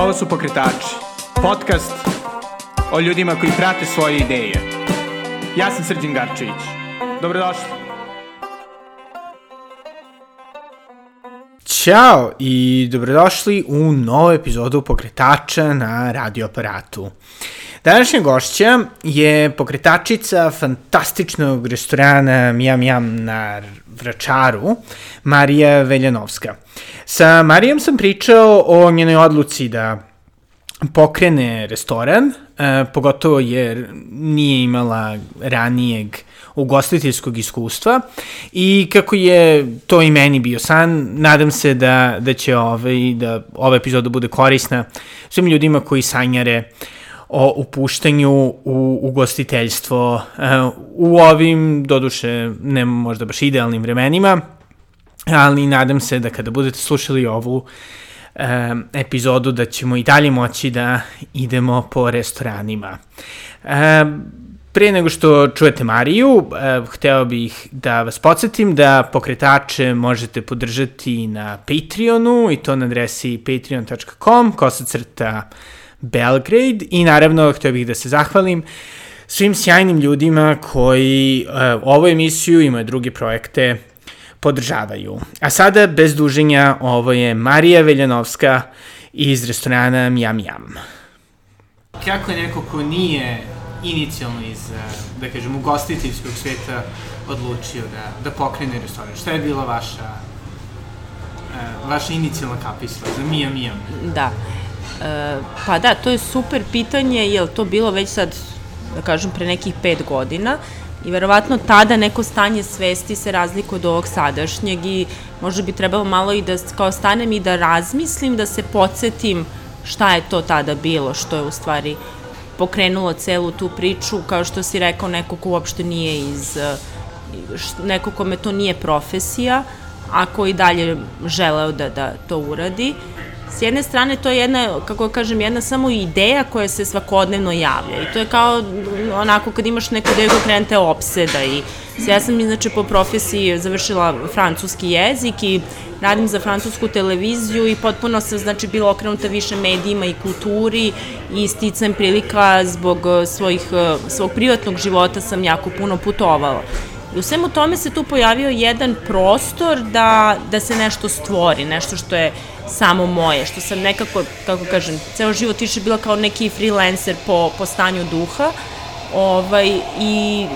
Ovo su Pokretači, podcast o ljudima koji prate svoje ideje. Ja sam Srđan Garčević. Dobrodošli. Ćao i dobrodošli u novu epizodu Pokretača na radioaparatu. Današnja gošća je pokretačica fantastičnog restorana Miam Miam na Vračaru, Marija Veljanovska. Sa Marijom sam pričao o njenoj odluci da pokrene restoran, e, pogotovo jer nije imala ranijeg ugostiteljskog iskustva i kako je to i meni bio san, nadam se da, da će ovaj, da ova epizoda bude korisna svim ljudima koji sanjare o upuštanju u ugostiteljstvo e, u ovim, doduše, ne možda baš idealnim vremenima, ali nadam se da kada budete slušali ovu e, epizodu da ćemo i dalje moći da idemo po restoranima. E, Pre nego što čujete Mariju, eh, hteo bih da vas podsjetim da pokretače možete podržati na Patreonu i to na adresi patreon.com kosacrta Belgrade i naravno hteo bih da se zahvalim svim sjajnim ljudima koji eh, ovu emisiju i moje druge projekte podržavaju. A sada, bez duženja, ovo je Marija Veljanovska iz restorana Mjam Mjam. Kako je neko ko nije inicijalno iz, eh, da kažem, ugostiteljskog sveta odlučio da, da pokrene restoran? Šta je bila vaša, uh, vaša inicijalna kapisla za Mija Mija? Da. E, pa da, to je super pitanje, je to bilo već sad, da kažem, pre nekih pet godina i verovatno tada neko stanje svesti se razlikuje od ovog sadašnjeg i možda bi trebalo malo i da kao stanem i da razmislim, da se podsjetim šta je to tada bilo, što je u stvari pokrenulo celu tu priču, kao što si rekao, neko ko uopšte nije iz, eh, neko kome to nije profesija, a koji dalje želeo da, da to uradi. S jedne strane, to je jedna, kako kažem, jedna samo ideja koja se svakodnevno javlja. I to je kao onako kad imaš neku ideju koja krenete opseda. I ja sam, znači, po profesiji završila francuski jezik i radim za francusku televiziju i potpuno sam znači bila okrenuta više medijima i kulturi i sticam prilika zbog eh, svojih, eh, svog privatnog života sam jako puno putovala. I u svemu tome se tu pojavio jedan prostor da, da se nešto stvori, nešto što je samo moje, što sam nekako, kako kažem, ceo život više bila kao neki freelancer po, po stanju duha, ovaj, i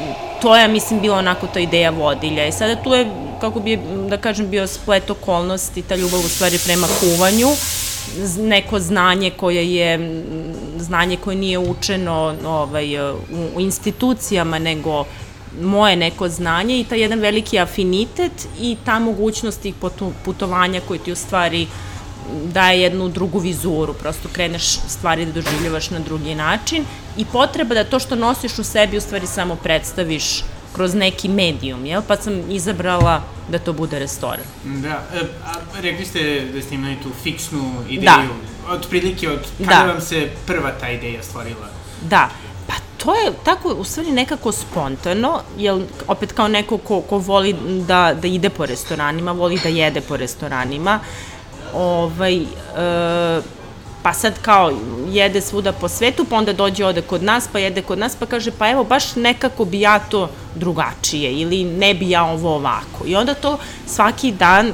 to je, mislim, bila onako ta ideja vodilja. I sada tu je, kako bi, da kažem, bio splet okolnosti, ta ljubav u stvari prema kuvanju, neko znanje koje je, znanje koje nije učeno ovaj, u, u institucijama, nego moje neko znanje i ta jedan veliki afinitet i ta mogućnost tih putovanja koje ti u stvari daje jednu drugu vizuru, prosto kreneš stvari da doživljavaš na drugi način i potreba da to što nosiš u sebi u stvari samo predstaviš kroz neki medijum, jel? Pa sam izabrala da to bude restoran. Da, e, a rekli ste da ste imali tu fiksnu ideju. Da. Od prilike, od kada da. vam se prva ta ideja stvorila? Da, to je tako u stvari nekako spontano, jer opet kao neko ko, ko voli da, da ide po restoranima, voli da jede po restoranima, ovaj, e, pa sad kao jede svuda po svetu, pa onda dođe ode kod nas, pa jede kod nas, pa kaže pa evo baš nekako bi ja to drugačije ili ne bi ja ovo ovako. I onda to svaki dan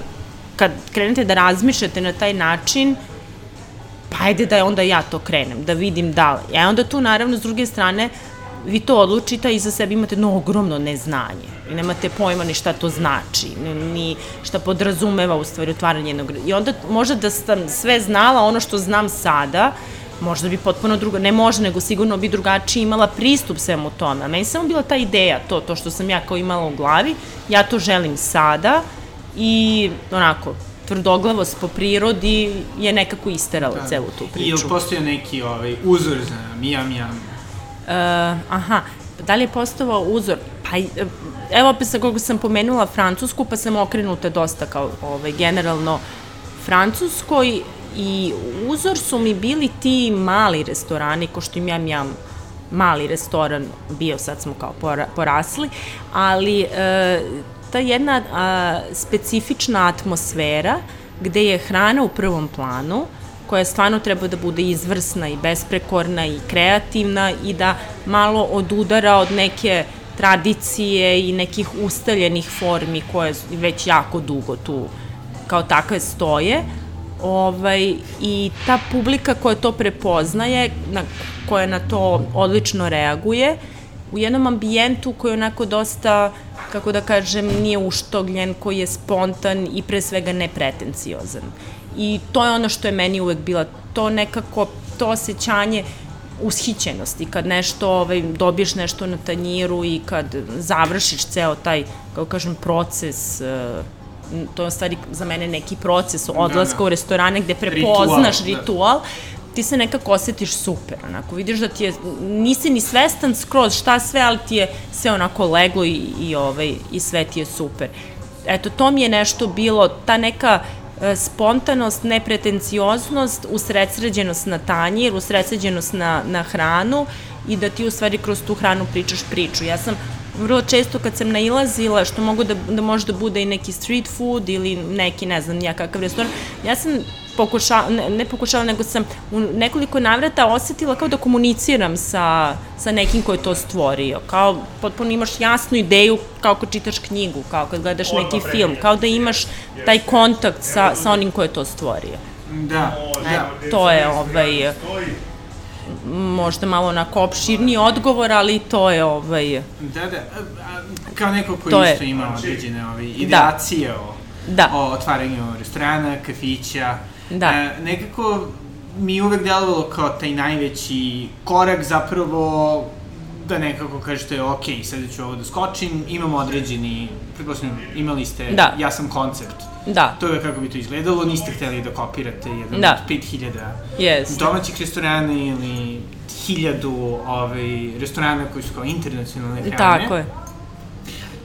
kad krenete da razmišljate na taj način, pa ajde da onda ja to krenem, da vidim da li. E onda tu naravno s druge strane vi to odlučite i za sebe imate jedno ogromno neznanje. I nemate pojma ni šta to znači, ni šta podrazumeva u stvari otvaranje jednog... I onda možda da sam sve znala ono što znam sada, možda bi potpuno drugo, ne može, nego sigurno bi drugačije imala pristup svemu tome. A meni samo bila ta ideja, to, to što sam ja kao imala u glavi, ja to želim sada i onako, tvrdoglavost po prirodi je nekako isterala da. celu tu priču. I ili postoje neki ovaj, uzor za Mija Mija Uh, aha, da li je postovao uzor? Pa, evo opet sa koga sam pomenula Francusku, pa sam okrenuta dosta kao ovaj, generalno Francuskoj i uzor su mi bili ti mali restorani, ko što im ja imam mali restoran bio, sad smo kao porasli, ali e, ta jedna a, specifična atmosfera gde je hrana u prvom planu, koja stvarno treba da bude izvrsna i besprekorna i kreativna i da malo odudara od neke tradicije i nekih ustaljenih formi koje već jako dugo tu kao takve stoje. Ovaj, I ta publika koja to prepoznaje, na, koja na to odlično reaguje, u jednom ambijentu koji je onako dosta, kako da kažem, nije uštogljen, koji je spontan i pre svega nepretenciozan. I to je ono što je meni uvek bila, to nekako, to osjećanje ushićenosti, kad nešto, ovaj, dobiješ nešto na tanjiru i kad završiš ceo taj, kako kažem, proces uh, to je stvari za mene neki proces odlaska da, da. u restorane gde prepoznaš ritual, ritual da. Ti se nekako osetiš super, onako, vidiš da ti je, nisi ni svestan skroz šta sve, ali ti je sve onako leglo i, i, ovaj, i sve ti je super. Eto, to mi je nešto bilo, ta neka e, spontanost, nepretencioznost, usredsređenost na tanjir, usredsređenost na, na hranu i da ti u stvari kroz tu hranu pričaš priču. Ja sam vrlo često kad sam nailazila, što mogu da, da može da bude i neki street food ili neki, ne znam, ja kakav restoran, ja sam pokušala, ne, ne pokušala, nego sam u nekoliko navrata osetila kao da komuniciram sa, sa nekim ko je to stvorio. Kao potpuno imaš jasnu ideju kao kad čitaš knjigu, kao kad gledaš neki film, kao da imaš taj kontakt sa, sa onim ko je to stvorio. Da, da. E, to je ovaj možda malo onako opširni odgovor, ali to je ovaj... Da, da, a, kao neko koji to isto je. ima određene ovaj, da. ideacije da. o, da. o otvaranju restorana, kafića, da. A, nekako mi uvek delovalo kao taj najveći korak zapravo da nekako kažete, ok, sada ću ovo da skočim, imamo određeni, pretpostavljam, imali ste, da. ja sam koncept, Da. To je kako bi to izgledalo, niste hteli da kopirate jedan da. od 5000 yes. domaćih restorana ili hiljadu ovaj, restorana koji su kao internacionalne hrane. Tako je.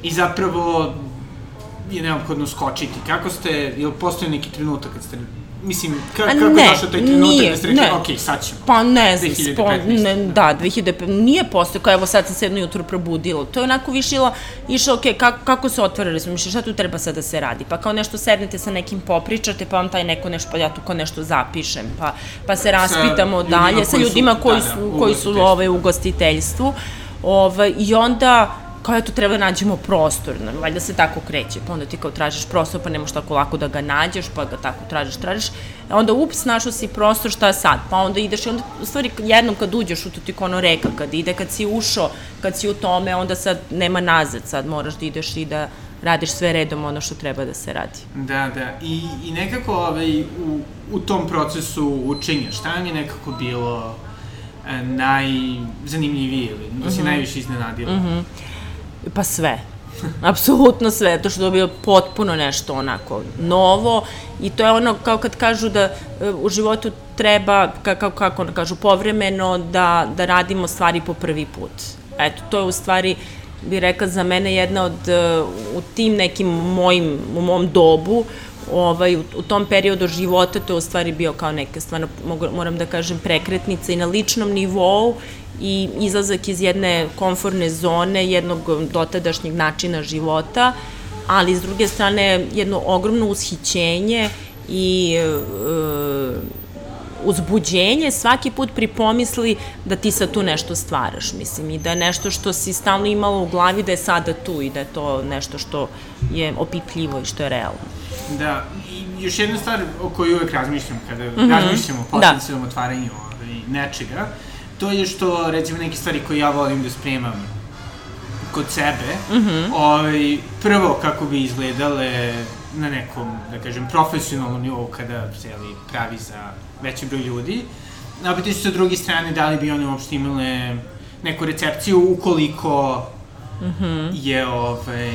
I zapravo je neophodno skočiti. Kako ste, ili postoji neki trenutak kad ste Mislim, ka, kako ne, je došao taj trenutak nije, da ste rekli, ne. ok, sad ćemo. Pa ne znam, spon, ne, da, 2015, nije postao, kao evo sad sam se jedno jutro probudila. To je onako više išlo, išlo, ok, kako, kako se otvara, recimo, mišli, šta tu treba sad da se radi? Pa kao nešto sednete sa nekim popričate, pa vam taj neko nešto, pa ja tu kao nešto zapišem, pa, pa se raspitamo sa dalje, sa ljudima koji su, da, da, koji su ove, ovaj, u gostiteljstvu. Ovaj, I onda, kao eto treba da nađemo prostor, valjda se tako kreće, pa onda ti kao tražiš prostor, pa nemaš tako lako da ga nađeš, pa ga tako tražiš, tražiš, a onda ups, našao si prostor, šta sad, pa onda ideš i onda, u stvari, jednom kad uđeš u to ti ono reka, kad ide, kad si ušao, kad si u tome, onda sad nema nazad, sad moraš da ideš i da radiš sve redom ono što treba da se radi. Da, da, i, i nekako ovaj, u, u tom procesu učenja, šta vam je nekako bilo e, najzanimljivije ili da si mm -hmm. najviše iznenadila? Mm -hmm. Pa sve. Apsolutno sve, to što je bio potpuno nešto onako novo i to je ono kao kad kažu da e, u životu treba, kako, kako kažu, povremeno da, da radimo stvari po prvi put. Eto, to je u stvari, bih rekla, za mene jedna od, e, u tim nekim mojim, u mom dobu, ovaj, u, tom periodu života to je u stvari bio kao neka stvarno, moram da kažem, prekretnica i na ličnom nivou i izlazak iz jedne komforne zone, jednog dotadašnjeg načina života, ali s druge strane jedno ogromno ushićenje i e, uzbuđenje svaki put pri pomisli da ti sad tu nešto stvaraš, mislim, i da je nešto što si stalno imala u glavi da je sada tu i da je to nešto što je opipljivo i što je realno. Da, i još jedna stvar o kojoj uvek razmišljam kada mm -hmm. razmišljam o da. potencijalnom da. otvaranju ovaj, nečega, to je što, recimo, neke stvari koje ja volim da spremam kod sebe, mm -hmm. ovaj, prvo kako bi izgledale na nekom, da kažem, profesionalnom nivou kada se ali, pravi za veći broj ljudi. A opet sa druge strane, da li bi one uopšte imale neku recepciju ukoliko mm -hmm. je ovaj,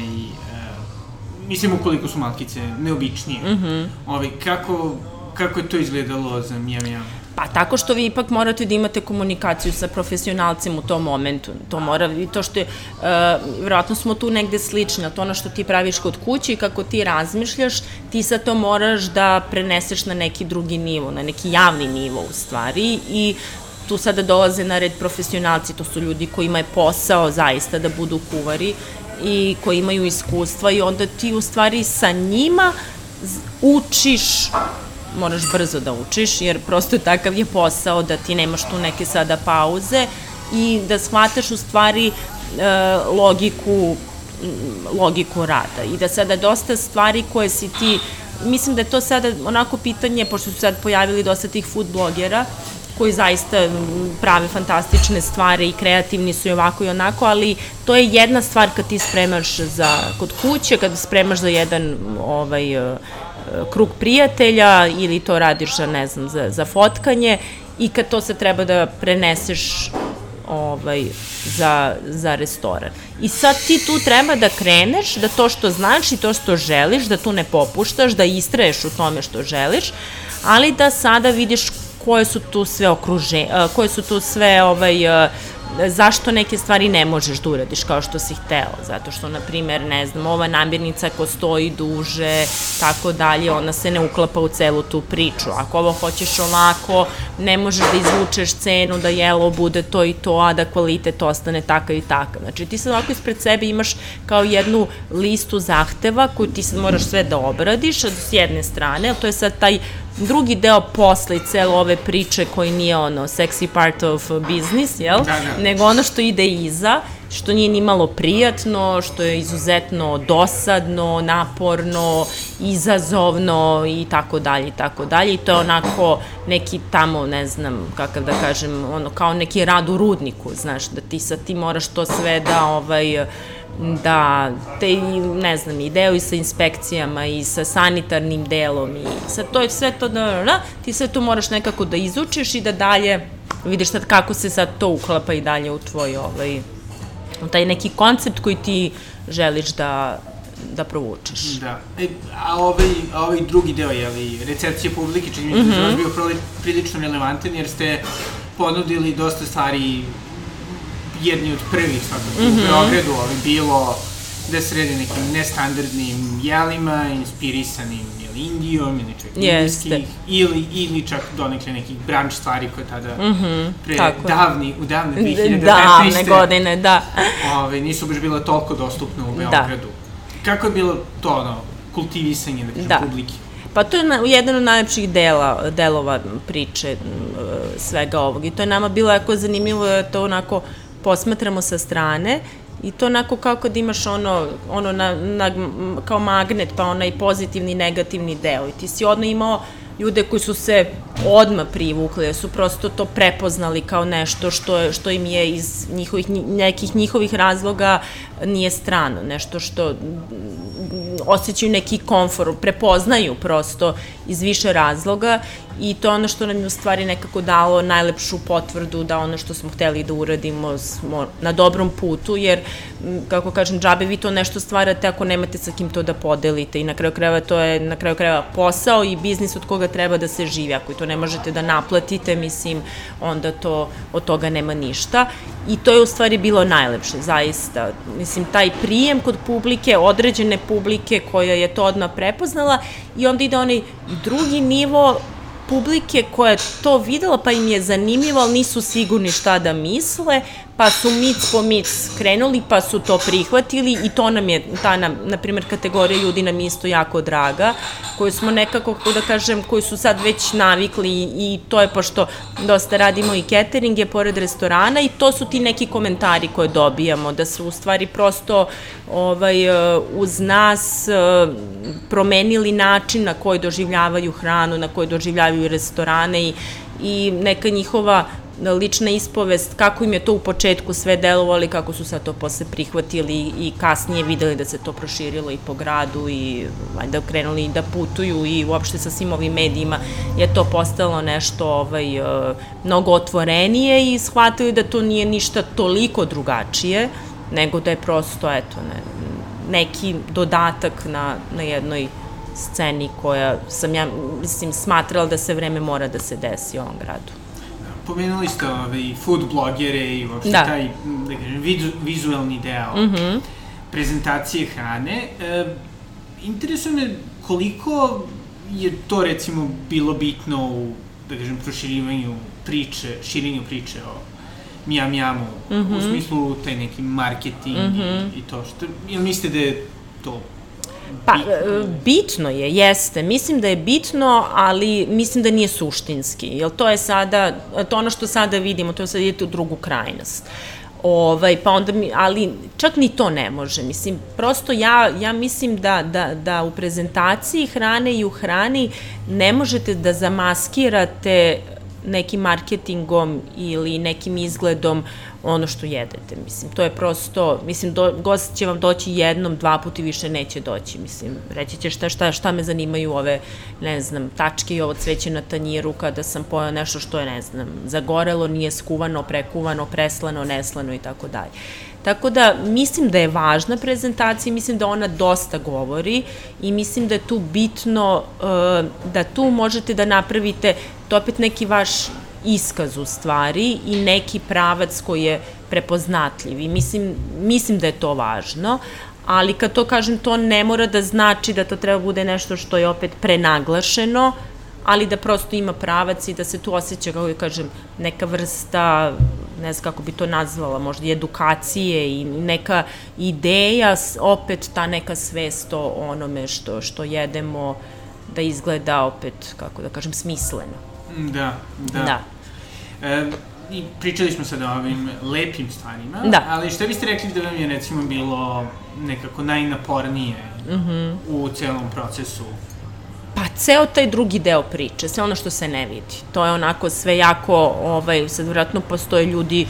mislim ukoliko su malkice neobičnije. Mm -hmm. ovaj, kako, kako je to izgledalo za Mija Mija? Pa tako što vi ipak morate da imate komunikaciju sa profesionalcem u tom momentu. To mora, i to što je, uh, vjerojatno smo tu negde slični, to ono što ti praviš kod kuće i kako ti razmišljaš, ti sad to moraš da preneseš na neki drugi nivo, na neki javni nivo u stvari i tu sada dolaze na red profesionalci, to su ljudi kojima je posao zaista da budu kuvari i koji imaju iskustva i onda ti u stvari sa njima učiš moraš brzo da učiš, jer prosto takav je posao da ti nemaš tu neke sada pauze i da shvataš u stvari e, logiku logiku rada. I da sada dosta stvari koje si ti mislim da je to sada onako pitanje, pošto su sad pojavili dosta tih food blogera, koji zaista prave fantastične stvari i kreativni su i ovako i onako, ali to je jedna stvar kad ti spremaš za, kod kuće, kad spremaš za jedan ovaj, e, krug prijatelja ili to radiš za, ne znam, za, za fotkanje i kad to se treba da preneseš ovaj, za, za restoran. I sad ti tu treba da kreneš, da to što znaš i to što želiš, da tu ne popuštaš, da istraješ u tome što želiš, ali da sada vidiš koje su tu sve okruže, koje su tu sve ovaj, zašto neke stvari ne možeš da uradiš kao što si hteo, zato što, na primer, ne znam, ova namirnica ko stoji duže, tako dalje, ona se ne uklapa u celu tu priču. Ako ovo hoćeš ovako, ne možeš da izvučeš cenu da jelo bude to i to, a da kvalitet ostane takav i takav. Znači, ti sad ovako ispred sebe imaš kao jednu listu zahteva koju ti sad moraš sve da obradiš, s jedne strane, to je sad taj drugi deo posle i celo ove priče koji nije ono sexy part of business, jel? Da, da. Nego ono što ide iza, što nije ni malo prijatno, što je izuzetno dosadno, naporno, izazovno i tako dalje i tako dalje. I to je onako neki tamo, ne znam, kakav da kažem, ono kao neki rad u rudniku, znaš, da ti sad ti moraš to sve da ovaj da te, ne znam, i deo i sa inspekcijama i sa sanitarnim delom i sa to je sve to, da, da, da, ti sve to moraš nekako da izučiš i da dalje vidiš sad kako se sad to uklapa i dalje u tvoj ovaj, taj neki koncept koji ti želiš da, da provučeš. Da. E, a, ovaj, a ovaj drugi deo, je li, recepcija publike, čini mi se mm -hmm. da je bio prilično relevantan, jer ste ponudili dosta stvari jedni od prvih svakako mm -hmm. u mhm. Beogradu, ali bilo da se redi nekim nestandardnim jelima, inspirisanim ili Indijom ili čak Jeste. indijskih, ili, ili čak donekle nekih branč stvari koje tada mm -hmm, pre tako. davni, u davne 2015. Davne godine, da. Ove, nisu baš bilo toliko dostupne u da. Beogradu. Da. Kako je bilo to, ono, kultivisanje, da kažem, da. publike? Pa to je na, jedan od najlepših dela, delova priče svega ovog i to je nama bilo jako zanimljivo, da to onako posmatramo sa strane i to onako kao kad imaš ono, ono na, na, kao magnet, pa onaj pozitivni i negativni deo. I ti si odno imao ljude koji su se odma privukli, su prosto to prepoznali kao nešto što, je, što im je iz njihovih, nekih njihovih razloga nije strano, nešto što osjećaju neki komfor, prepoznaju prosto iz više razloga i to je ono što nam je u stvari nekako dalo najlepšu potvrdu da ono što smo hteli da uradimo smo na dobrom putu, jer, kako kažem, džabe vi to nešto stvarate ako nemate sa kim to da podelite i na kraju krajeva to je na kraju krajeva posao i biznis od koga treba da se živi. Ako to ne možete da naplatite, mislim, onda to od toga nema ništa. I to je u stvari bilo najlepše, zaista. Mislim, taj prijem kod publike, određene publike koja je to odmah prepoznala i onda ide onaj drugi nivo publike koja je to videla pa im je zanimljivo, ali nisu sigurni šta da misle, pa su mic po mic krenuli, pa su to prihvatili i to nam je, ta nam, na primjer, kategorija ljudi nam isto jako draga, koju smo nekako, kako da kažem, koji su sad već navikli i to je pošto dosta radimo i cateringe pored restorana i to su ti neki komentari koje dobijamo, da su u stvari prosto ovaj, uz nas eh, promenili način na koji doživljavaju hranu, na koji doživljavaju restorane i i neka njihova lična ispovest, kako im je to u početku sve delovali, kako su sad to posle prihvatili i kasnije videli da se to proširilo i po gradu i valjda krenuli da putuju i uopšte sa svim ovim medijima je to postalo nešto ovaj, e, mnogo otvorenije i shvatili da to nije ništa toliko drugačije, nego da je prosto, eto, ne, neki dodatak na, na jednoj sceni koja sam ja, mislim, smatrala da se vreme mora da se desi u ovom gradu pomenuli ste ovaj, food blogere i uopšte da. taj, da kažem, vizu, vizualni deo mm -hmm. prezentacije hrane. E, interesuje me koliko je to recimo bilo bitno u, da kažem, proširivanju priče, širenju priče o Miam Miamu, mm -hmm. u mhm. smislu taj neki marketing mm -hmm. i, i to što, jel mislite da je to Pa, e, bitno je, jeste. Mislim da je bitno, ali mislim da nije suštinski. Jer to je sada, to ono što sada vidimo, to je sad idete u drugu krajnost. Ovaj, pa onda mi, ali čak ni to ne može. Mislim, prosto ja, ja mislim da, da, da u prezentaciji hrane i u hrani ne možete da zamaskirate nekim marketingom ili nekim izgledom ono što jedete. Mislim, to je prosto, mislim, do, gost će vam doći jednom, dva puta i više neće doći. Mislim, reći će šta, šta, šta me zanimaju ove, ne znam, tačke i ovo cveće na tanjiru kada sam pojao nešto što je, ne znam, zagorelo, nije skuvano, prekuvano, preslano, neslano i tako dalje. Tako da mislim da je važna prezentacija, mislim da ona dosta govori i mislim da je tu bitno uh, da tu možete da napravite to opet neki vaš iskaz u stvari i neki pravac koji je prepoznatljiv i mislim, mislim da je to važno, ali kad to kažem, to ne mora da znači da to treba bude nešto što je opet prenaglašeno, ali da prosto ima pravac i da se tu osjeća, kako da kažem, neka vrsta, ne znam kako bi to nazvala, možda i edukacije i neka ideja, opet ta neka svest o onome što, što jedemo, da izgleda opet, kako da kažem, smisleno. Da, da. Da. E, I pričali smo sad o ovim lepim stvarima, da. ali šta biste rekli da vam je recimo bilo nekako najnapornije mm -hmm. u celom procesu Pa ceo taj drugi deo priče, sve ono što se ne vidi. To je onako sve jako, ovaj, sad vratno postoje ljudi e,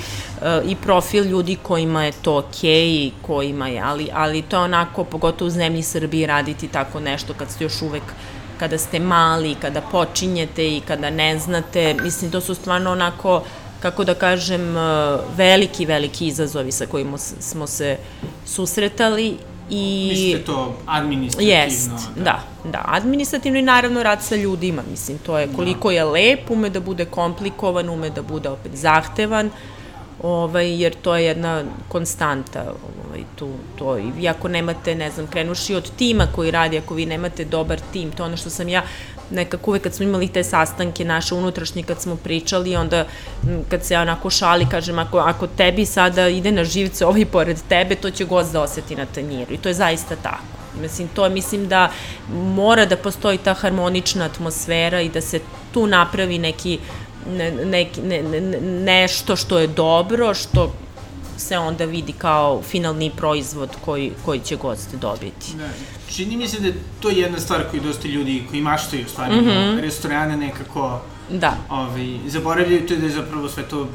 i profil ljudi kojima je to okej, okay, kojima je, ali, ali to je onako, pogotovo u zemlji Srbiji raditi tako nešto kad ste još uvek kada ste mali, kada počinjete i kada ne znate, mislim, to su stvarno onako, kako da kažem, e, veliki, veliki izazovi sa kojima smo se susretali I... Mislite to administrativno? Jest, da. da, da. Administrativno i naravno rad sa ljudima, mislim, to je koliko da. je lep, ume da bude komplikovan, ume da bude opet zahtevan, ovaj, jer to je jedna konstanta ovaj, tu, to, i ako nemate, ne znam, krenuši od tima koji radi, ako vi nemate dobar tim, to ono što sam ja nekako uvek kad smo imali te sastanke naše unutrašnje kad smo pričali, onda kad se onako šali, kažem, ako, ako tebi sada ide na živce ovaj pored tebe, to će gost da oseti na tanjiru i to je zaista tako. Mislim, to mislim da mora da postoji ta harmonična atmosfera i da se tu napravi neki ne, ne, ne, ne, nešto što je dobro, što se onda vidi kao finalni proizvod koji, koji će gost dobiti. Ne. Čini mi se da je to jedna stvar koju dosta ljudi koji maštaju stvari, mm -hmm. restorane nekako da. ovaj, zaboravljaju to da je zapravo sve to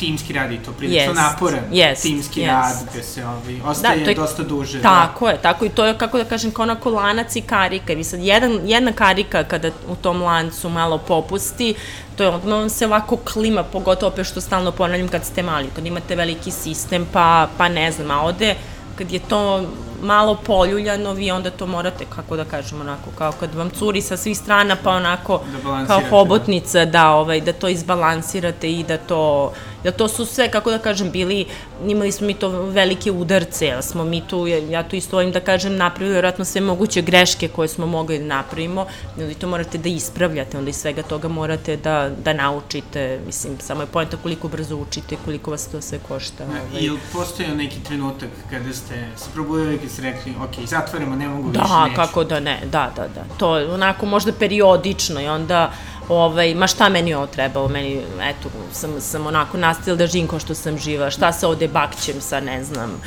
timski rad i to prilično yes. naporan yes. timski yes. rad gde se ovaj, ostaje da, to je, dosta duže. Da. Tako da. je, tako i to je kako da kažem kao onako lanac i karika. Vi sad jedan, jedna karika kada u tom lancu malo popusti, to je odmah se ovako klima, pogotovo opet što stalno ponavljam kad ste mali, kad imate veliki sistem, pa, pa ne znam, a ovde kad je to malo poljuljano, vi onda to morate, kako da kažem, onako, kao kad vam curi sa svih strana, pa onako, da kao da. hobotnica, da, ovaj, da to izbalansirate i da to Da to su sve, kako da kažem, bili, imali smo mi to velike udarce, ja smo mi tu, ja tu isto ovim da kažem, napravili vjerojatno sve moguće greške koje smo mogli da napravimo, i to morate da ispravljate, onda iz svega toga morate da, da naučite, mislim, samo je pojenta koliko brzo učite, koliko vas to sve košta. Da, ovaj. Ili postojao neki trenutak kada ste se probudili i ste rekli, ok, zatvaramo, ne mogu da, više, neću. Da, kako da ne, da, da, da. To je onako možda periodično i onda ovaj, ma šta meni ovo trebalo, meni, eto, sam, sam onako nastavila da živim kao što sam živa, šta se ovde bakćem sa, ne znam,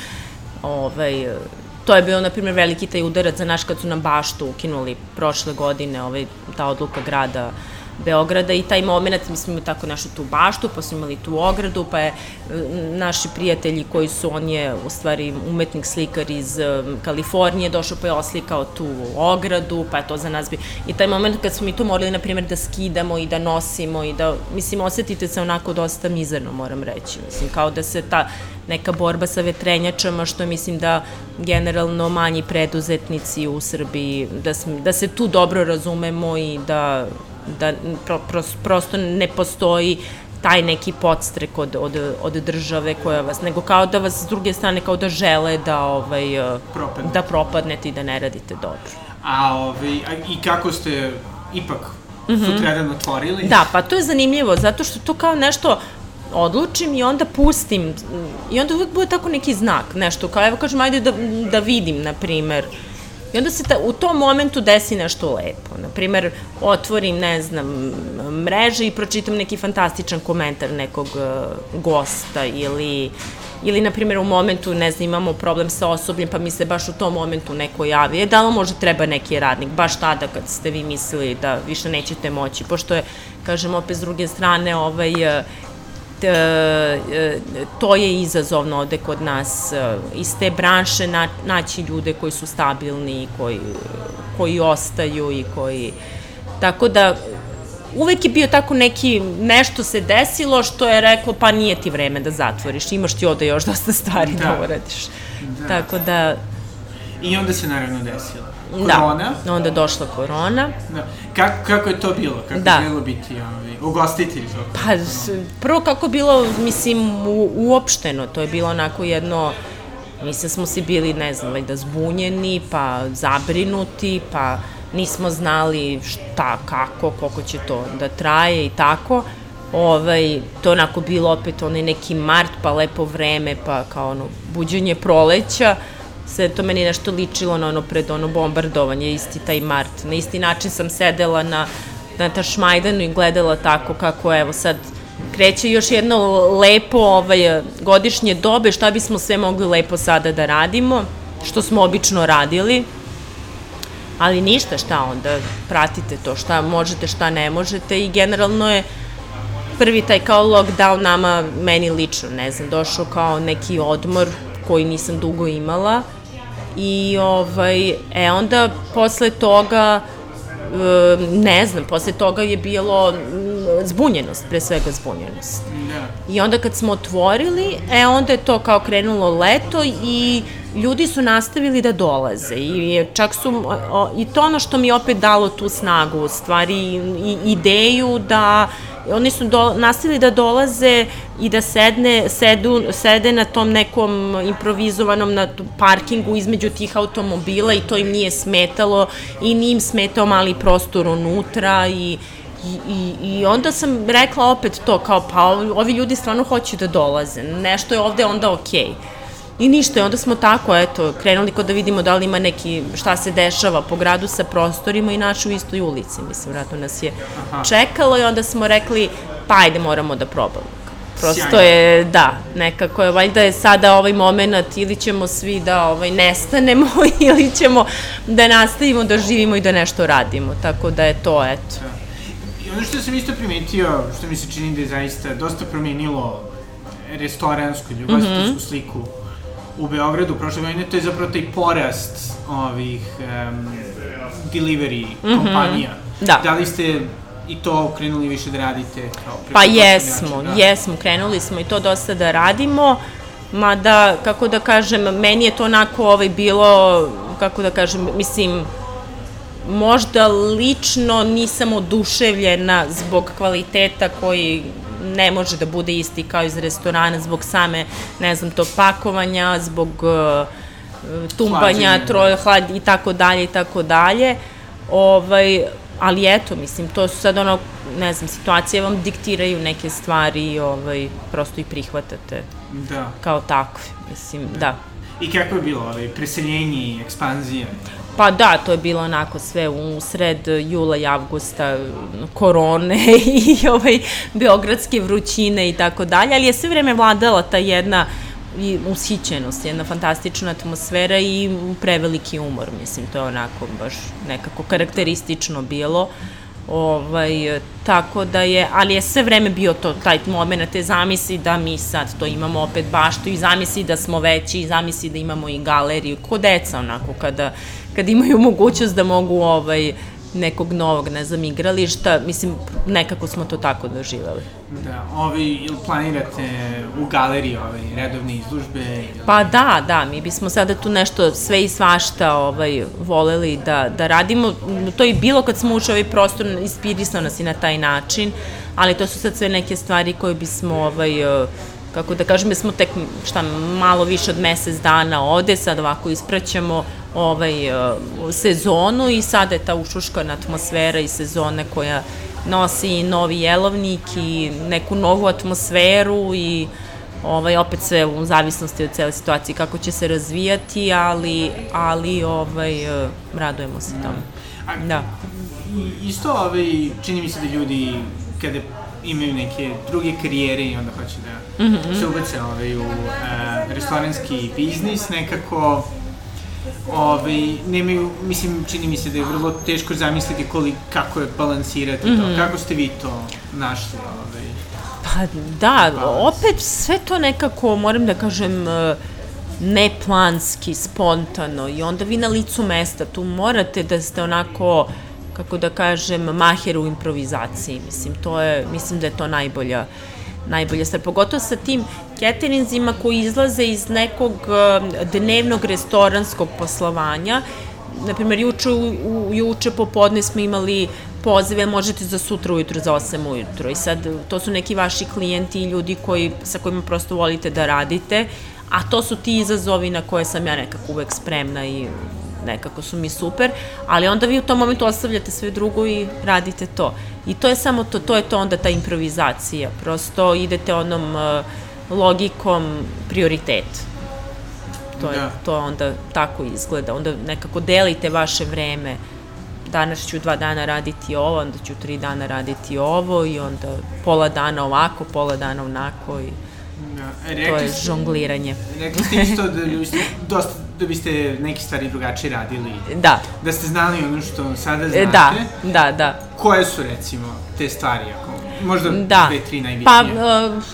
ovaj, to je bio, na primjer, veliki taj udarac za naš kad su nam baštu ukinuli prošle godine, ovaj, ta odluka grada, Beograda i taj moment, mi smo imali tako našu tu baštu, pa smo imali tu ogradu, pa je naši prijatelji koji su, on je u stvari umetnik slikar iz Kalifornije, došao pa je oslikao tu ogradu, pa je to za nas bi... I taj moment kad smo mi to morali, na primjer, da skidamo i da nosimo i da, mislim, osetite se onako dosta mizerno, moram reći. Mislim, kao da se ta neka borba sa vetrenjačama, što mislim da generalno manji preduzetnici u Srbiji, da, da se tu dobro razumemo i da da pro, pro, prosto ne postoji taj neki podstrek od, od, od države koja vas, nego kao da vas s druge strane kao da žele da, ovaj, eh, Propadne. da propadnete i da ne radite dobro. A, ovaj, a i kako ste ipak mm -hmm. sutradan otvorili? Da, pa to je zanimljivo, zato što to kao nešto odlučim i onda pustim i onda uvek bude tako neki znak, nešto kao evo kažem ajde da, da vidim, na primer, I onda se ta, u tom momentu desi nešto lepo. Naprimer, otvorim, ne znam, mreže i pročitam neki fantastičan komentar nekog uh, gosta ili ili, na primjer, u momentu, ne znam, imamo problem sa osobljem, pa mi se baš u tom momentu neko javi, e, da li možda treba neki radnik, baš tada kad ste vi mislili da više nećete moći, pošto je, kažem, opet s druge strane, ovaj, to je izazovno ovde kod nas iz te branše na, naći ljude koji su stabilni, koji, koji ostaju i koji tako da uvek je bio tako neki, nešto se desilo što je reklo pa nije ti vreme da zatvoriš, imaš ti ovde još dosta stvari da, da uradiš. Da. Tako da... I onda se naravno desila. Da. Korona. Da, onda došla korona. Da. Kako, kako je to bilo? Kako da. je bilo biti ovaj, ugostitelj? Pa, prvo kako bilo, mislim, u, uopšteno, to je bilo onako jedno, mislim smo si bili, ne znam, valjda zbunjeni, pa zabrinuti, pa nismo znali šta, kako, koliko će to da traje i tako. Ovaj, to onako bilo opet onaj neki mart, pa lepo vreme, pa kao ono, buđenje proleća. Sve to meni nešto ličilo na ono pred ono bombardovanje, isti taj mart. Na isti način sam sedela na, na Tašmajdanu i gledala tako kako evo sad kreće još jedno lepo ovaj, godišnje dobe, šta bismo sve mogli lepo sada da radimo, što smo obično radili. Ali ništa šta onda, pratite to, šta možete, šta ne možete. I generalno je prvi taj kao lockdown nama, meni lično, ne znam, došao kao neki odmor koji nisam dugo imala. I ovaj, e onda posle toga ne znam, posle toga je bilo zbunjenost, pre svega zbunjenost. Da. I onda kad smo otvorili, e onda je to kao krenulo leto i ljudi su nastavili da dolaze i čak su, i to ono što mi opet dalo tu snagu, u stvari i, ideju da oni su do, nastavili da dolaze i da sedne, sedu, sede na tom nekom improvizovanom na parkingu između tih automobila i to im nije smetalo i nije im smetao mali prostor unutra i I, i, I onda sam rekla opet to, kao pa ovi ljudi stvarno hoće da dolaze, nešto je ovde onda okej. Okay. I ništa, onda smo tako, eto, krenuli kod da vidimo da li ima neki, šta se dešava po gradu sa prostorima i našu u istoj ulici, mislim, vratno nas je Aha. čekalo i onda smo rekli, pa ajde, moramo da probamo. Prosto Sjajno. je, da, nekako je, valjda je sada ovaj moment ili ćemo svi da ovaj, nestanemo ili ćemo da nastavimo da živimo i da nešto radimo, tako da je to, eto. Da. I ono što sam isto primetio, što mi se čini da je zaista dosta promenilo restoransku, ljubavstinsku mm -hmm. sliku u Beogradu prošle godine, to je zapravo taj porast ovih um, delivery mm -hmm. kompanija. Da. Da li ste i to krenuli više da radite? Kao pa jesmo, da. jesmo, krenuli smo i to dosta da radimo, mada, kako da kažem, meni je to onako ovaj, bilo, kako da kažem, mislim, možda lično nisam oduševljena zbog kvaliteta koji ne može da bude isti kao iz restorana zbog same, ne znam, tog pakovanja, zbog uh, tumbanja, troje, hlad i tako dalje i tako dalje. Ovaj, ali eto, mislim, to su sad ono, ne znam, situacije vam diktiraju neke stvari i ovaj, prosto i prihvatate. Da. Kao takve, mislim, da. I kako je bilo, ovaj, preseljenje i ekspanzija? Pa da, to je bilo onako sve u sred jula i avgusta, korone i ovaj, beogradske vrućine i tako dalje, ali je sve vreme vladala ta jedna i ushićenost, jedna fantastična atmosfera i preveliki umor, mislim, to je onako baš nekako karakteristično bilo. Ovaj, tako da je, ali je sve vreme bio to, taj moment, te zamisli da mi sad to imamo opet baštu i zamisli da smo veći i zamisli da imamo i galeriju, ko deca onako kada kad imaju mogućnost da mogu ovaj, nekog novog, ne znam, igrališta, mislim, nekako smo to tako doživali. Da, ovi, ili planirate u galeriji ove redovne izlužbe? Ili... Pa da, da, mi bismo sada tu nešto sve i svašta ovaj, voleli da, da radimo. To je bilo kad smo ušli ovaj prostor, inspirisao nas i na taj način, ali to su sad sve neke stvari koje bismo ovaj, kako da kažem, smo tek šta, malo više od mesec dana ovde, sad ovako ispraćamo ovaj, uh, sezonu i sada je ta ušuškana atmosfera i sezone koja nosi novi jelovnik i neku novu atmosferu i ovaj, opet sve u zavisnosti od cele situacije kako će se razvijati, ali, ali ovaj, uh, radujemo se tome. Da. Isto, ovaj, čini mi se da ljudi kada imaju neke druge karijere i onda hoće da mm -hmm. se ubace ovaj, u uh, restoranski biznis, nekako ovaj, nemaju, mislim, čini mi se da je vrlo teško zamisliti koliko, kako je balansirati mm -hmm. to. Kako ste vi to našli? Ovaj? Pa da, opet sve to nekako, moram da kažem, e, neplanski, spontano i onda vi na licu mesta, tu morate da ste onako, kako da kažem, maher u improvizaciji, mislim, to je, mislim da je to najbolja, najbolja stvar, pogotovo sa tim caterinzima koji izlaze iz nekog e, dnevnog restoranskog poslovanja, Naprimer, juče, juče popodne smo imali pozive, možete za sutra ujutro, za 8 ujutro. I sad, to su neki vaši klijenti i ljudi koji, sa kojima prosto volite da radite, a to su ti izazovi na koje sam ja nekako uvek spremna i nekako su mi super, ali onda vi u tom momentu ostavljate sve drugo i radite to. I to je samo to, to je to onda ta improvizacija. Prosto idete onom uh, logikom prioritet. To je, da. to onda tako izgleda. Onda nekako delite vaše vreme. Danas ću dva dana raditi ovo, onda ću tri dana raditi ovo i onda pola dana ovako, pola dana onako i da. E, to je žongliranje. Rekli ste isto da biste, dosta, da biste neke stvari drugačije radili. Da. Da ste znali ono što sada znate. Da, da, da. Koje su recimo te stvari, ako možda da. dve, tri najbitnije? Pa,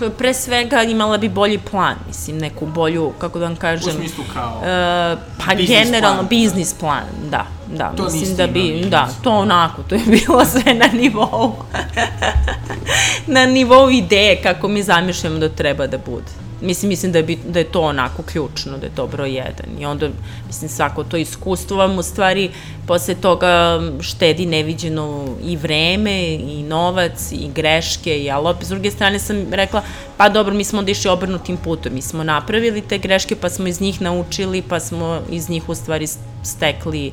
uh, pre svega imala bi bolji plan, mislim, neku bolju, kako da vam kažem... U smislu kao... Uh, pa generalno, plan. biznis plan, da. Da, to mislim da bi, imali, da, to onako, to je bilo sve na nivou, na nivou ideje kako mi zamišljamo da treba da bude. Mislim, mislim da je, da je to onako ključno, da je to broj jedan. I onda, mislim, svako to iskustvo vam u stvari posle toga štedi neviđeno i vreme, i novac, i greške, i, ali opet s druge strane sam rekla, pa dobro, mi smo onda išli obrnutim putom, mi smo napravili te greške, pa smo iz njih naučili, pa smo iz njih u stvari stekli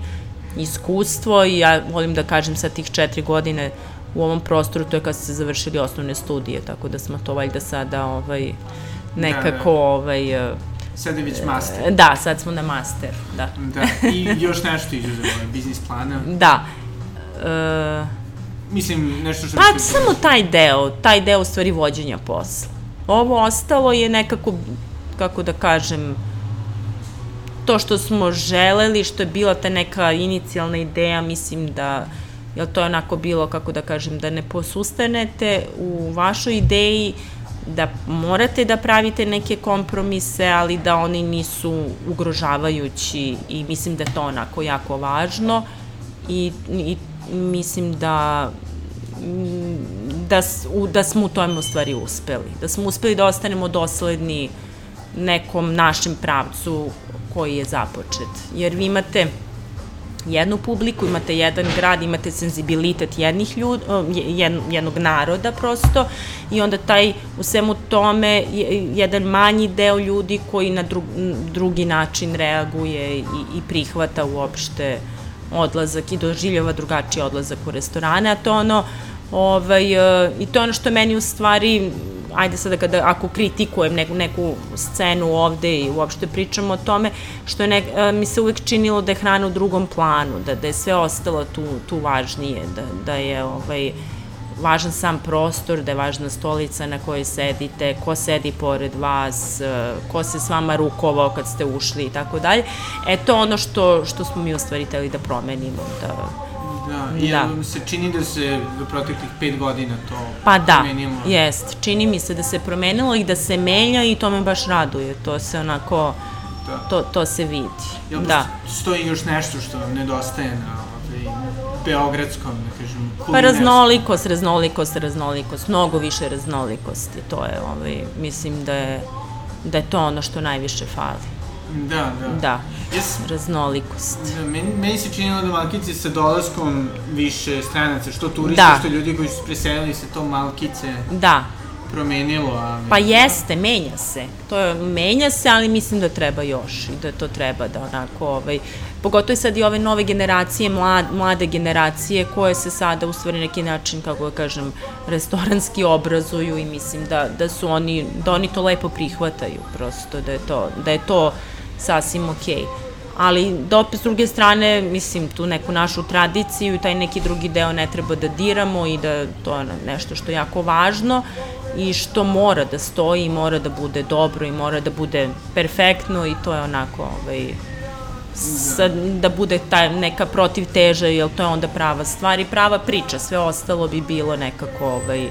iskustvo i ja volim da kažem sa tih četiri godine u ovom prostoru, to je kad se završili osnovne studije, tako da smo to valjda sada ovaj, nekako da, da. ovaj, Sad je već master. Da, sad smo na master, da. Da, i još nešto izuzev biznis plana. Da. E, Mislim, nešto što... Pa, ste... samo taj deo, taj deo u stvari vođenja posla. Ovo ostalo je nekako, kako da kažem, to što smo želeli, što je bila ta neka inicijalna ideja, mislim da jel to je onako bilo, kako da kažem, da ne posustanete u vašoj ideji, da morate da pravite neke kompromise, ali da oni nisu ugrožavajući i mislim da je to onako jako važno i, i mislim da da, da smo u tome u stvari uspeli. Da smo uspeli da ostanemo dosledni nekom našem pravcu koji je započet. Jer vi imate jednu publiku, imate jedan grad, imate senzibilitet jednih ljud, jed, jednog naroda prosto i onda taj u svemu tome jedan manji deo ljudi koji na dru, drugi način reaguje i, i prihvata uopšte odlazak i doživljava drugačiji odlazak u restorane, a to ono Ovaj, e, I to je ono što meni u stvari ajde sada kada, ako kritikujem neku, neku scenu ovde i uopšte pričamo o tome, što je nek, a, mi se uvek činilo da je hrana u drugom planu, da, da je sve ostalo tu, tu važnije, da, da je ovaj, važan sam prostor, da je važna stolica na kojoj sedite, ko sedi pored vas, ko se s vama rukovao kad ste ušli i tako dalje. E to ono što, što smo mi u stvari teli da promenimo, da, Da, i da. se čini da se do proteklih pet godina to pa da, promenilo. Jest. Čini mi se da se promenilo i da se menja i to me baš raduje. To se onako, da. to, to se vidi. Jel da. stoji još nešto što vam nedostaje na ovaj, beogradskom, da kažem, Pa raznolikost, raznolikost, raznolikost, mnogo više raznolikosti. To je, ovaj, mislim da je, da je to ono što najviše fali. Da, da. Da, yes. raznolikost. Da, meni, meni se činilo da Malkice sa dolaskom više stranaca, što turista, da. što ljudi koji su preselili se to Malkice da. promenilo. Ali... Pa jeste, menja se. To je, menja se, ali mislim da treba još i da to treba da onako, ovaj, pogotovo sad i ove nove generacije, mlade, mlade generacije koje se sada u stvari neki način, kako da kažem, restoranski obrazuju i mislim da, da su oni, da oni to lepo prihvataju prosto, da je to, da je to sasvim okej. Okay ali opet s druge strane, mislim, tu neku našu tradiciju i taj neki drugi deo ne treba da diramo i da to je nešto što je jako važno i što mora da stoji i mora da bude dobro i mora da bude perfektno i to je onako ovaj, sa, da bude ta neka protiv teža, jer to je onda prava stvar i prava priča, sve ostalo bi bilo nekako ovaj,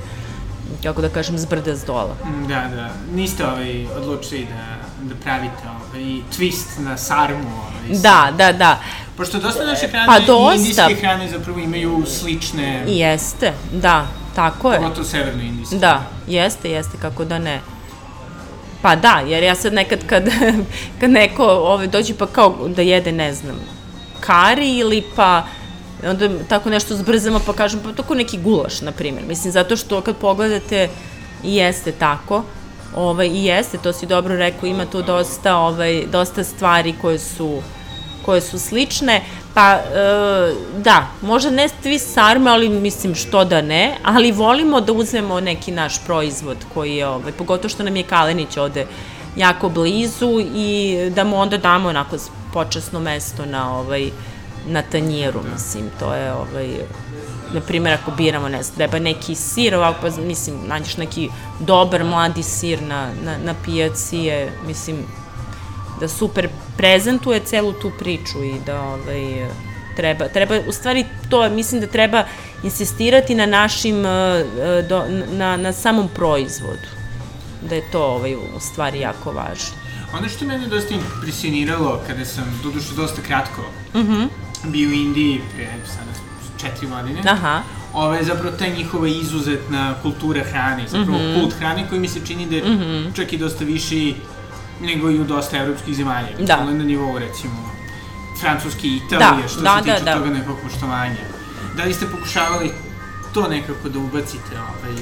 kako da kažem, zbrda s dola. Da, da. Niste ovaj, odlučili da da pravite ovaj, twist na sarmu. Ovaj, da, da, da. Pošto dosta naše hrane pa dosta. i indijske hrane zapravo imaju slične... Jeste, da, tako je. Pogotovo severno-indijske. Da, jeste, jeste, kako da ne. Pa da, jer ja sad nekad kad, kad neko ovaj, dođe pa kao da jede, ne znam, kari ili pa onda tako nešto zbrzamo pa kažem pa tako neki gulaš, na primjer. Mislim, zato što kad pogledate jeste tako, Ovaj, I jeste, to si dobro rekao, ima tu dosta, ovaj, dosta stvari koje su, koje su slične. Pa, e, da, možda ne svi sarme, ali mislim što da ne, ali volimo da uzmemo neki naš proizvod koji je, ovaj, pogotovo što nam je Kalenić ovde jako blizu i da mu onda damo onako počasno mesto na, ovaj, na tanjiru, mislim, to je ovaj, na primjer, ako biramo, ne znam, treba neki sir, ovako, pa, mislim, nađeš neki dobar mladi sir na, na, na pijaci je, mislim, da super prezentuje celu tu priču i da, ovaj, treba, treba, u stvari to, mislim da treba insistirati na našim, eh, do, na, na samom proizvodu, da je to ovaj, u stvari jako važno. Ono što mene dosta impresioniralo kada sam, doduše dosta kratko, mm -hmm. bio u Indiji pre sada četiri godine. Aha. Ove, zapravo ta njihova izuzetna kultura hrane, zapravo mm -hmm. kult hrane koji mi se čini da je mm -hmm. čak i dosta viši nego i u dosta evropskih zemalja. Da. na nivou, recimo, Francuske i Italije, da, što da, se tiče da, da. toga nekog poštovanja. Da li ste pokušavali to nekako da ubacite? Ovaj...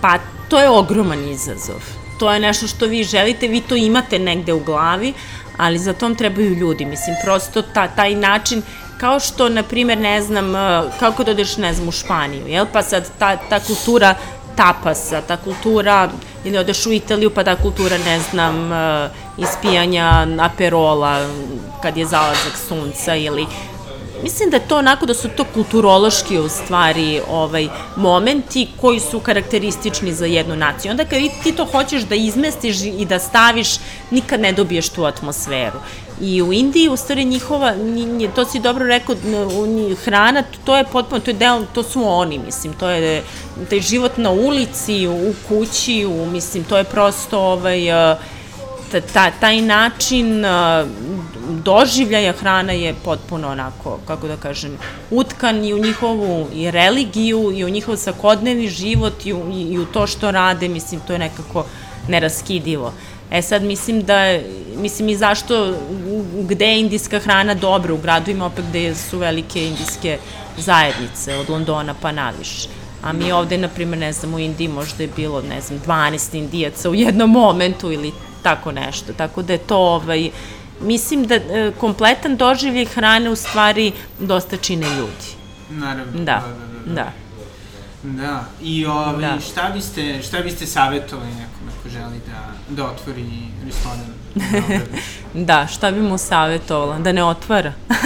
Pa, to je ogroman izazov. To je nešto što vi želite, vi to imate negde u glavi, ali za tom trebaju ljudi. Mislim, prosto ta, taj način Kao što, na primjer, ne znam, e, kako da odeš, ne znam, u Španiju, jel? Pa sad ta, ta kultura tapasa, ta kultura, ili odeš u Italiju, pa ta kultura, ne znam, e, ispijanja aperola kad je zalazak sunca ili mislim da je to onako da su to kulturološki u stvari ovaj momenti koji su karakteristični za jednu naciju. Onda kad ti to hoćeš da izmestiš i da staviš, nikad ne dobiješ tu atmosferu. I u Indiji, u stvari, njihova, to si dobro rekao, hrana, to je potpuno, to je deo, to su oni, mislim, to je taj život na ulici, u kući, u, mislim, to je prosto, ovaj, ta, taj način doživljaja hrana je potpuno onako, kako da kažem, utkan i u njihovu i religiju i u njihov svakodnevni život i u, i u to što rade, mislim, to je nekako neraskidivo. E sad mislim da, mislim i zašto, gde je indijska hrana dobra u gradovima, opet gde su velike indijske zajednice, od Londona pa naviše. A mi ovde, na primjer, ne znam, u Indiji možda je bilo, ne znam, 12 indijaca u jednom momentu ili tako nešto. Tako da je to, ovaj, mislim da e, kompletan doživljaj hrane u stvari dosta čine ljudi. Naravno. Da, da, da. da. Da, i ovaj, da. šta biste, šta biste savjetovali nekome ko želi da, da otvori restoran? da, šta bi mu savjetovala? Da ne otvara.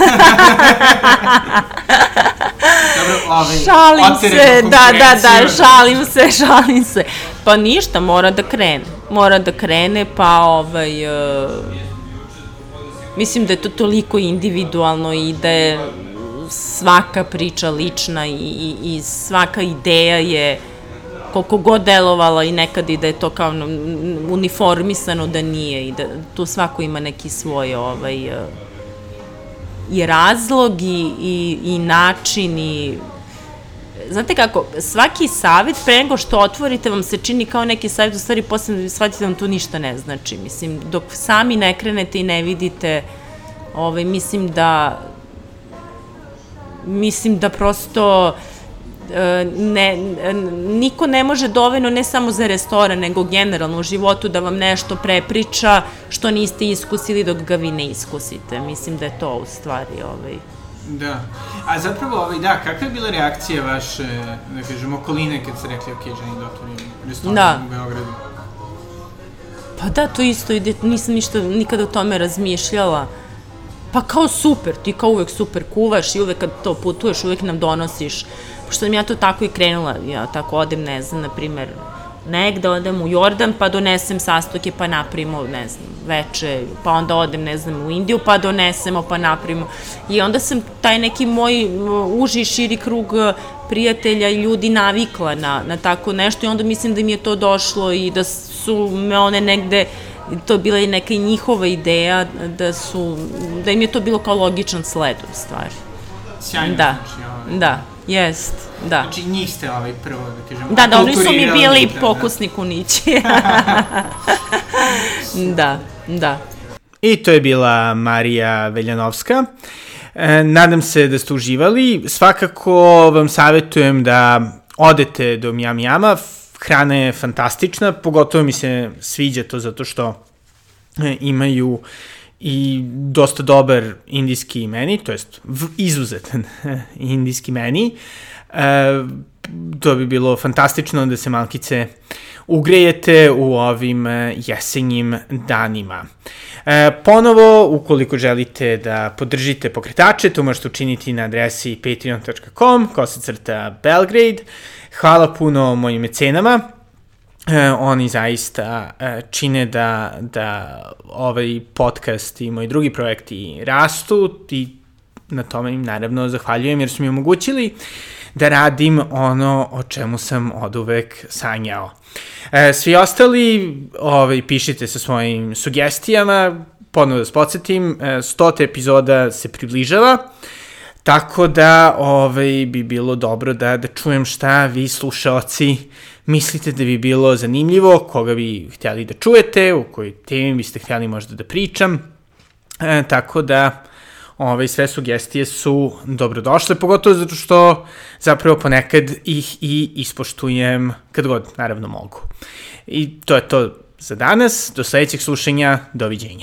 Dobro, ovaj, šalim se, da, da, da, šalim se, šalim se. Pa ništa, mora da krene. Mora da krene, pa ovaj... Uh, mislim da je to toliko individualno i da je svaka priča lična i, i, i svaka ideja je koliko god delovala i nekad i da je to kao uniformisano da nije i da tu svako ima neki svoj ovaj, uh, i razlog i, i, i način i Znate kako, svaki savjet pre nego što otvorite vam se čini kao neki savjet, u stvari posle shvatite da vam tu ništa ne znači. Mislim, dok sami ne krenete i ne vidite, ovaj, mislim da mislim da prosto e, ne, niko ne može dovoljno ne samo za restoran, nego generalno u životu da vam nešto prepriča što niste iskusili dok ga vi ne iskusite. Mislim da je to u stvari ovaj, Da. A zapravo, ovaj, da, kakva je bila reakcija vaše, da kažem, okoline kad ste rekli, ok, ženi da otvorim restoran Da. u Beogradu? Pa da, to isto ide, nisam ništa nikada o tome razmišljala. Pa kao super, ti kao uvek super kuvaš i uvek kad to putuješ, uvek nam donosiš. Pošto sam ja to tako i krenula, ja tako odem, ne znam, na primer, negde odem u Jordan pa donesem sastoke pa napravimo, ne znam, veče, pa onda odem, ne znam, u Indiju pa donesemo pa napravimo. I onda sam taj neki moj m, uži širi krug e, prijatelja i ljudi navikla na, na tako nešto i onda mislim da mi je to došlo i da su me one negde to je bila i neka njihova ideja da su, da im je to bilo kao logičan sled u stvari. Sjajno, Da, znači, ovaj, da, jest, da. Znači, njih ste ovaj prvo, da kažem, Da, da, oni su mi bili da, da. pokusni kunići. da, da. I to je bila Marija Veljanovska. E, nadam se da ste uživali. Svakako vam savjetujem da odete do Mjam Jama. Hrana je fantastična, pogotovo mi se sviđa to zato što e, imaju i dosta dobar indijski meni, to jest izuzetan indijski meni. E, to bi bilo fantastično da se malkice ugrejete u ovim e, jesenjim danima. E, ponovo, ukoliko želite da podržite pokretače, to možete učiniti na adresi patreon.com, kosacrta Belgrade. Hvala puno mojim mecenama. E, oni zaista e, čine da, da ovaj podcast i moji drugi projekti rastu i na tome im naravno zahvaljujem jer su mi omogućili da radim ono o čemu sam od uvek sanjao. E, svi ostali ovaj, pišite sa svojim sugestijama, ponovno da vas podsjetim, e, 100. epizoda se približava, Tako da ovaj, bi bilo dobro da, da čujem šta vi slušaoci mislite da bi bilo zanimljivo, koga bi htjeli da čujete, u kojoj temi biste htjeli možda da pričam. E, tako da ovaj, sve sugestije su dobrodošle, pogotovo zato što zapravo ponekad ih i ispoštujem kad god naravno mogu. I to je to za danas, do sledećeg slušanja, doviđenja.